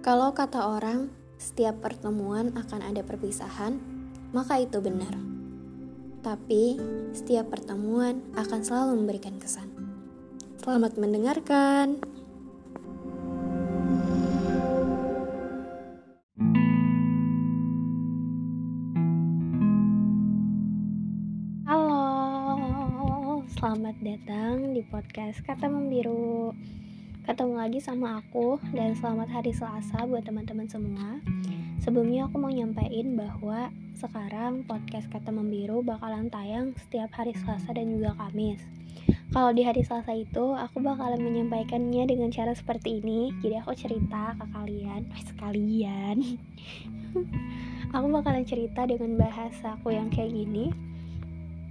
Kalau kata orang, setiap pertemuan akan ada perpisahan, maka itu benar. Tapi, setiap pertemuan akan selalu memberikan kesan. Selamat mendengarkan. Halo, selamat datang di podcast Kata Membiru. Ketemu lagi sama aku dan selamat hari Selasa buat teman-teman semua. Sebelumnya aku mau nyampaikan bahwa sekarang podcast Kata Membiru bakalan tayang setiap hari Selasa dan juga Kamis. Kalau di hari Selasa itu aku bakalan menyampaikannya dengan cara seperti ini. Jadi aku cerita ke kalian, eh, sekalian. aku bakalan cerita dengan bahasa aku yang kayak gini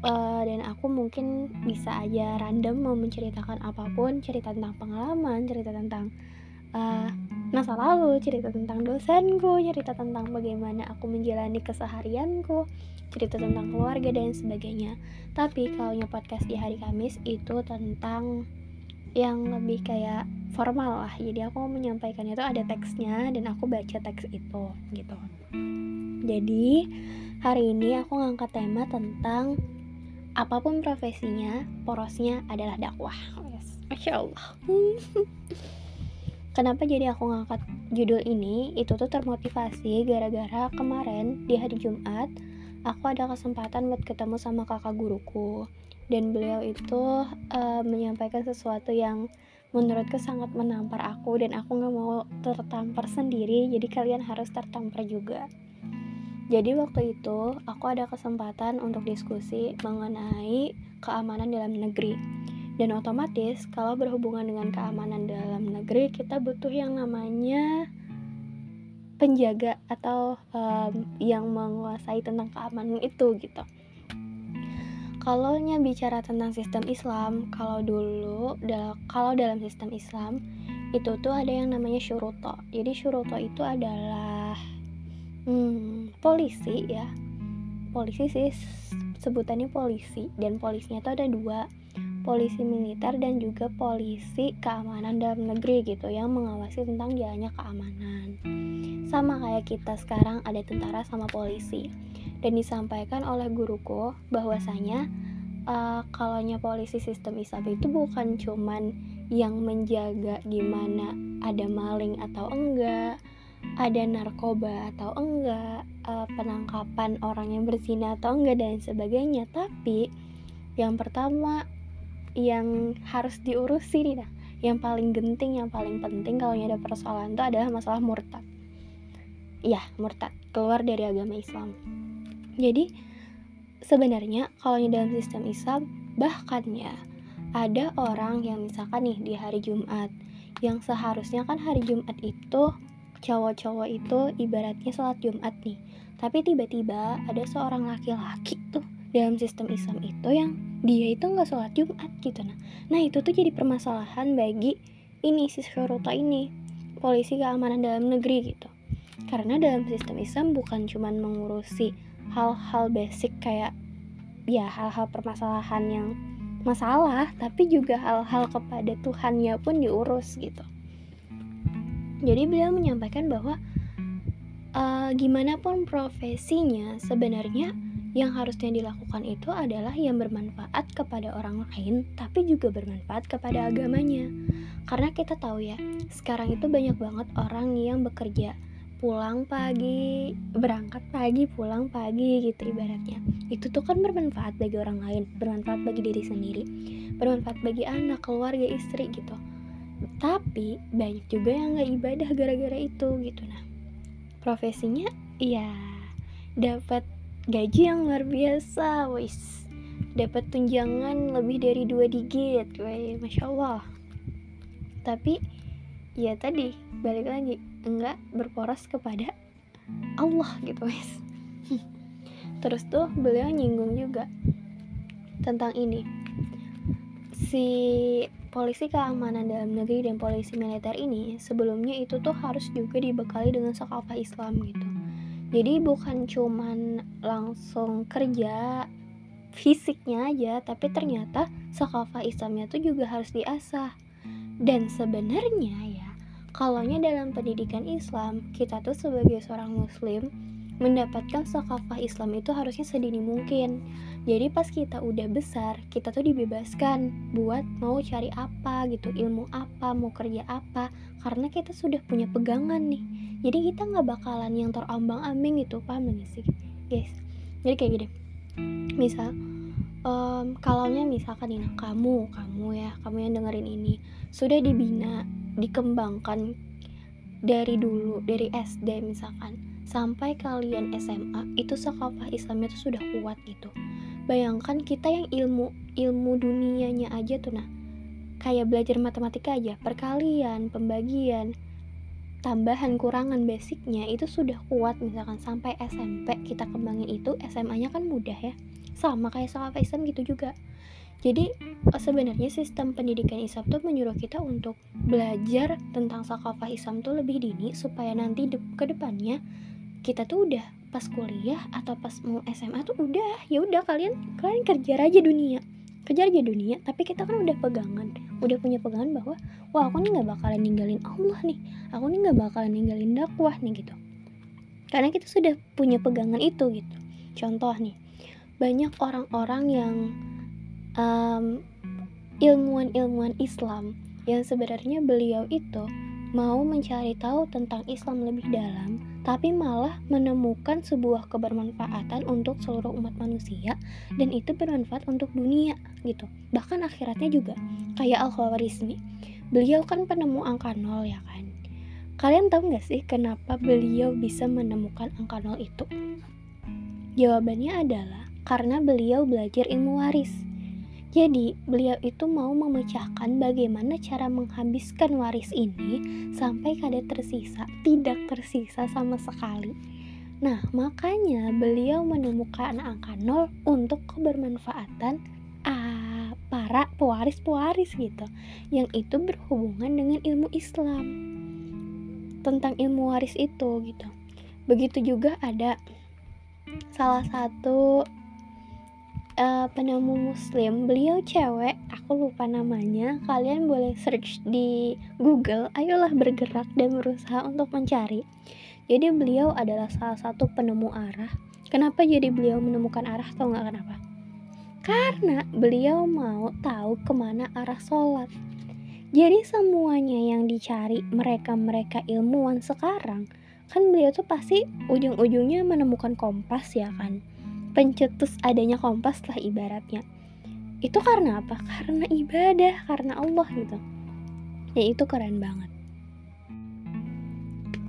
uh, dan aku mungkin bisa aja random mau menceritakan apa pun cerita tentang pengalaman cerita tentang uh, masa lalu cerita tentang dosenku cerita tentang bagaimana aku menjalani keseharianku cerita tentang keluarga dan sebagainya. Tapi kalau podcast di hari Kamis itu tentang yang lebih kayak formal lah. Jadi aku mau menyampaikan itu ada teksnya dan aku baca teks itu gitu. Jadi hari ini aku ngangkat tema tentang apa pun profesinya, porosnya adalah dakwah. Yes. Masya Allah. Kenapa jadi aku ngangkat judul ini? Itu tuh termotivasi gara-gara kemarin di hari Jumat aku ada kesempatan buat ketemu sama kakak guruku dan beliau itu uh, menyampaikan sesuatu yang menurutku sangat menampar aku dan aku nggak mau tertampar sendiri jadi kalian harus tertampar juga jadi waktu itu aku ada kesempatan untuk diskusi mengenai keamanan dalam negeri. Dan otomatis kalau berhubungan dengan keamanan dalam negeri kita butuh yang namanya penjaga atau um, yang menguasai tentang keamanan itu gitu. Kalau bicara tentang sistem Islam, kalau dulu kalau dalam sistem Islam itu tuh ada yang namanya syuruto. Jadi syuruto itu adalah hmm, polisi ya. Polisi sih sebutannya polisi dan polisinya tuh ada dua. Polisi militer dan juga polisi keamanan dalam negeri gitu yang mengawasi tentang jalannya keamanan. Sama kayak kita sekarang ada tentara sama polisi. Dan disampaikan oleh guruku bahwasanya uh, kalaunya polisi sistem Islam itu bukan cuman yang menjaga gimana ada maling atau enggak ada narkoba atau enggak, uh, penangkapan orang yang berzina atau enggak dan sebagainya. Tapi yang pertama yang harus diurusi nih nah, yang paling genting, yang paling penting kalau ada persoalan itu adalah masalah murtad. Iya, murtad, keluar dari agama Islam. Jadi sebenarnya kalau dalam sistem Islam bahkan ya ada orang yang misalkan nih di hari Jumat yang seharusnya kan hari Jumat itu cowok-cowok itu ibaratnya sholat Jumat nih. Tapi tiba-tiba ada seorang laki-laki tuh dalam sistem Islam itu yang dia itu nggak sholat Jumat gitu nah nah itu tuh jadi permasalahan bagi ini si Syuruta ini polisi keamanan dalam negeri gitu. Karena dalam sistem Islam bukan cuma mengurusi hal-hal basic kayak ya hal-hal permasalahan yang masalah tapi juga hal-hal kepada Tuhannya pun diurus gitu jadi beliau menyampaikan bahwa uh, gimana pun profesinya sebenarnya yang harusnya dilakukan itu adalah yang bermanfaat kepada orang lain tapi juga bermanfaat kepada agamanya. Karena kita tahu ya sekarang itu banyak banget orang yang bekerja pulang pagi berangkat pagi pulang pagi gitu ibaratnya. Itu tuh kan bermanfaat bagi orang lain bermanfaat bagi diri sendiri bermanfaat bagi anak keluarga istri gitu tapi banyak juga yang nggak ibadah gara-gara itu gitu. Nah profesinya ya dapat gaji yang luar biasa wis. Dapat tunjangan lebih dari dua digit wih masya allah. Tapi ya tadi balik lagi enggak berporos kepada Allah gitu wis. Terus tuh beliau nyinggung juga tentang ini. Si polisi keamanan dalam negeri dan polisi militer ini sebelumnya itu tuh harus juga dibekali dengan sekolah Islam gitu. Jadi bukan cuman langsung kerja fisiknya aja, tapi ternyata sekolah Islamnya tuh juga harus diasah. Dan sebenarnya ya, kalaunya dalam pendidikan Islam kita tuh sebagai seorang muslim mendapatkan sakafah Islam itu harusnya sedini mungkin. Jadi pas kita udah besar kita tuh dibebaskan buat mau cari apa gitu ilmu apa mau kerja apa karena kita sudah punya pegangan nih. Jadi kita nggak bakalan yang terombang ambing gitu paham gak sih guys? Jadi kayak gini misal um, kalaunya misalkan ini kamu kamu ya kamu yang dengerin ini sudah dibina dikembangkan dari dulu dari SD misalkan sampai kalian SMA itu sakafah Islamnya itu sudah kuat gitu. Bayangkan kita yang ilmu ilmu dunianya aja tuh nah kayak belajar matematika aja perkalian pembagian tambahan kurangan basicnya itu sudah kuat. Misalkan sampai SMP kita kembangin itu SMA nya kan mudah ya. Sama kayak sakafah Islam gitu juga. Jadi sebenarnya sistem pendidikan Islam tuh menyuruh kita untuk belajar tentang sakafah Islam tuh lebih dini supaya nanti de ke depannya kita tuh udah pas kuliah atau pas mau SMA tuh udah ya udah kalian kalian kerja aja dunia. Kejar aja dunia tapi kita kan udah pegangan udah punya pegangan bahwa wah aku nih nggak bakalan ninggalin Allah nih aku nih nggak bakalan ninggalin dakwah nih gitu. Karena kita sudah punya pegangan itu gitu. Contoh nih banyak orang-orang yang um, ilmuwan-ilmuwan Islam yang sebenarnya beliau itu mau mencari tahu tentang Islam lebih dalam, tapi malah menemukan sebuah kebermanfaatan untuk seluruh umat manusia dan itu bermanfaat untuk dunia gitu. Bahkan akhiratnya juga. Kayak Al-Khawarizmi. Beliau kan penemu angka nol ya kan. Kalian tahu nggak sih kenapa beliau bisa menemukan angka nol itu? Jawabannya adalah karena beliau belajar ilmu waris jadi, beliau itu mau memecahkan bagaimana cara menghabiskan waris ini sampai kada tersisa, tidak tersisa sama sekali. Nah, makanya beliau menemukan angka nol untuk kebermanfaatan uh, para pewaris-pewaris gitu, yang itu berhubungan dengan ilmu Islam tentang ilmu waris itu gitu. Begitu juga ada salah satu uh, penemu muslim beliau cewek aku lupa namanya. Kalian boleh search di Google ayolah bergerak dan berusaha untuk mencari. Jadi beliau adalah salah satu penemu arah. Kenapa jadi beliau menemukan arah tau nggak kenapa? Karena beliau mau tahu ke mana arah sholat. Jadi semuanya yang dicari mereka-mereka ilmuwan sekarang kan beliau tuh pasti ujung-ujungnya menemukan kompas ya kan pencetus adanya kompas lah ibaratnya. Itu karena apa? karena ibadah, karena Allah gitu. Ya itu keren banget.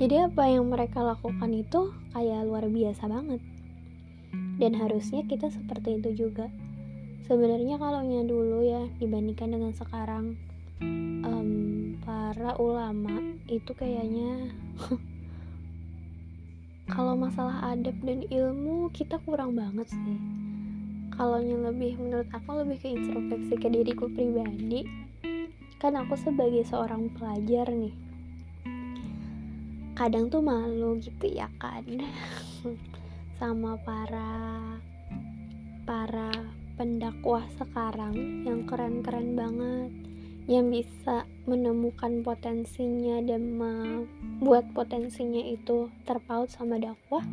Jadi apa yang mereka lakukan itu kayak luar biasa banget. Dan harusnya kita seperti itu juga. Sebenarnya kalau dulu ya dibandingkan dengan sekarang um, para ulama itu kayaknya kalau masalah adab dan ilmu kita kurang banget sih. Kalau yang lebih menurut aku lebih ke introspeksi ke diriku pribadi kan aku sebagai seorang pelajar nih. Kadang tuh malu gitu ya kan sama para para pendakwah sekarang yang keren-keren banget yang bisa menemukan potensinya dan membuat potensinya itu terpaut sama dakwah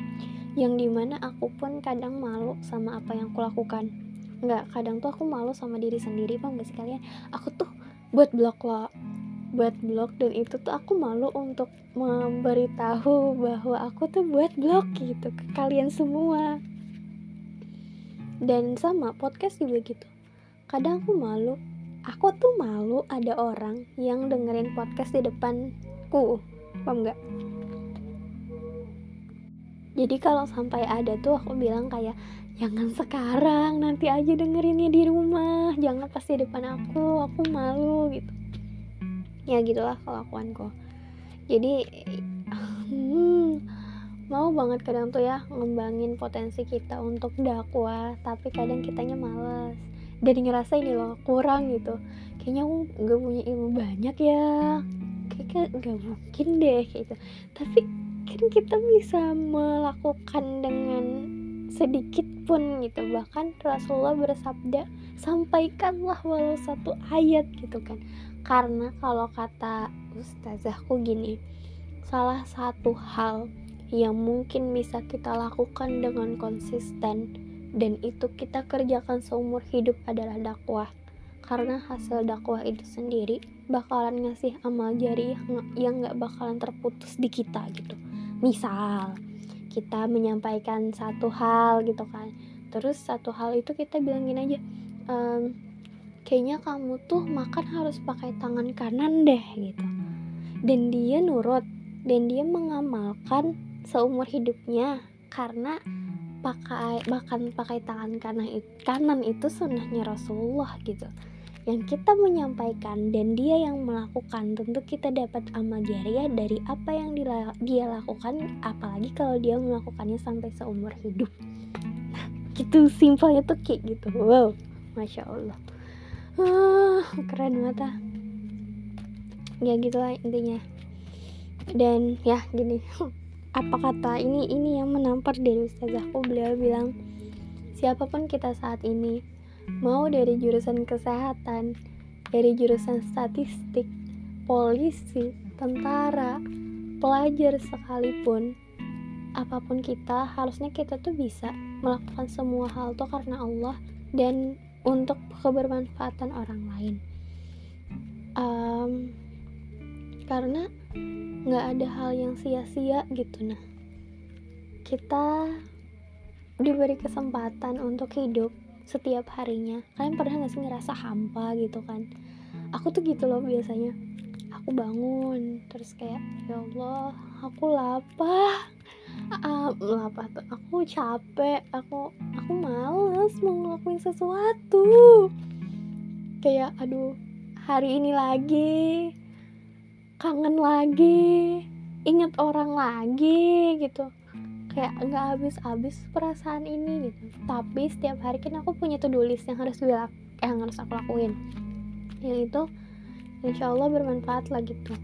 yang di mana aku pun kadang malu sama apa yang aku lakukan nggak kadang tuh aku malu sama diri sendiri bang gak sih kalian? Aku tuh buat blog lo buat blog dan itu tuh aku malu untuk memberitahu bahwa aku tuh buat blog gitu ke kalian semua. Dan sama podcast juga gitu. Kadang aku malu aku tuh malu ada orang yang dengerin podcast di depanku paham nggak? Jadi kalau sampai ada tuh aku bilang kayak jangan sekarang nanti aja dengerinnya di rumah jangan pas di depan aku aku malu gitu. Ya gitulah kelakuanku. Jadi hmm, mau banget kadang tuh ya ngembangin potensi kita untuk dakwah tapi kadang kitanya males dan ngerasa ini loh kurang gitu. Kayaknya aku nggak punya ilmu banyak ya. Kayaknya nggak mungkin deh gitu. Tapi kan kita bisa melakukan dengan sedikit pun gitu. Bahkan Rasulullah bersabda sampaikanlah walau satu ayat gitu kan. Karena kalau kata ustazahku gini salah satu hal yang mungkin bisa kita lakukan dengan konsisten dan itu kita kerjakan seumur hidup adalah dakwah. Karena hasil dakwah itu sendiri bakalan ngasih amal jari yang gak bakalan terputus di kita gitu. Misal kita menyampaikan satu hal gitu kan. Terus satu hal itu kita bilangin aja ehm, kayaknya kamu tuh makan harus pakai tangan kanan deh gitu. Dan dia nurut dan dia mengamalkan seumur hidupnya. Karena pakai makan pakai tangan kanan kanan itu sunnahnya Rasulullah gitu. Yang kita menyampaikan dan dia yang melakukan tentu kita dapat amal jariah dari apa yang dia lakukan apalagi kalau dia melakukannya sampai seumur hidup. Nah gitu simpelnya tuh kayak gitu. Wow masya Allah. Ah, keren banget ah. Ya gitulah intinya. Dan ya gini apa kata ini ini yang menampar dari ustazahku beliau bilang siapa pun kita saat ini mau dari jurusan kesehatan, dari jurusan statistik, polisi, tentara, pelajar sekalipun, apa pun kita, harusnya kita tuh bisa melakukan semua hal tuh karena Allah dan untuk kebermanfaatan orang lain. Um, karena nggak ada hal yang sia-sia gitu nah. Kita diberi kesempatan untuk hidup setiap harinya. Kalian pernah gak sih ngerasa hampa gitu kan? Aku tuh gitu loh biasanya. Aku bangun terus kayak ya Allah aku lapar uh, lapar tuh aku capek aku aku males mau ngelakuin sesuatu. Kayak aduh hari ini lagi kangen lagi inget orang lagi gitu. Kayak nggak habis-habis perasaan ini gitu. Tapi setiap hari kan aku punya to-do list yang harus gue yang harus aku lakuin. Yang itu insya Allah bermanfaat lah gitu.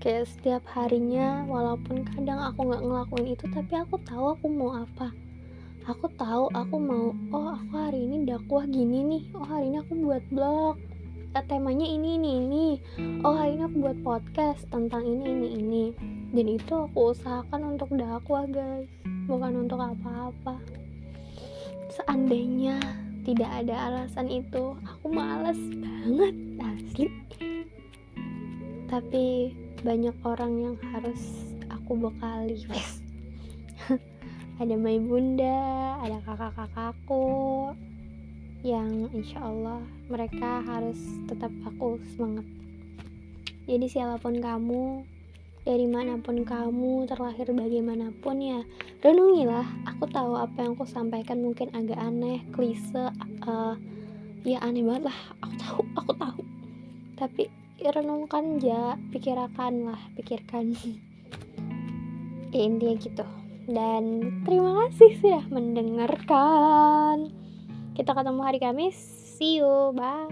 Kayak setiap harinya walaupun kadang aku nggak ngelakuin itu tapi aku tahu aku mau apa. Aku tahu aku mau oh aku hari ini dakwah gini nih. Oh hari ini aku buat blog temanya ini ini ini. Oh hari ini aku buat podcast tentang ini ini ini. Dan itu aku usahakan untuk dakwah guys. Bukan untuk apa-apa. Seandainya tidak ada alasan itu aku males banget asli. Tapi banyak orang yang harus aku bekali ada my bunda ada kakak-kakakku yang insya Allah mereka harus tetap aku semangat. Jadi siapa pun kamu dari mana pun kamu terlahir bagaimanapun ya renungilah. Aku tahu apa yang aku sampaikan mungkin agak aneh klise uh, ya aneh banget lah. Aku tahu aku tahu. Tapi ya, renungkan ya pikirkan lah pikirkan. Ya, intinya gitu. Dan terima kasih sudah mendengarkan kita ketemu hari Kamis. See you. Bye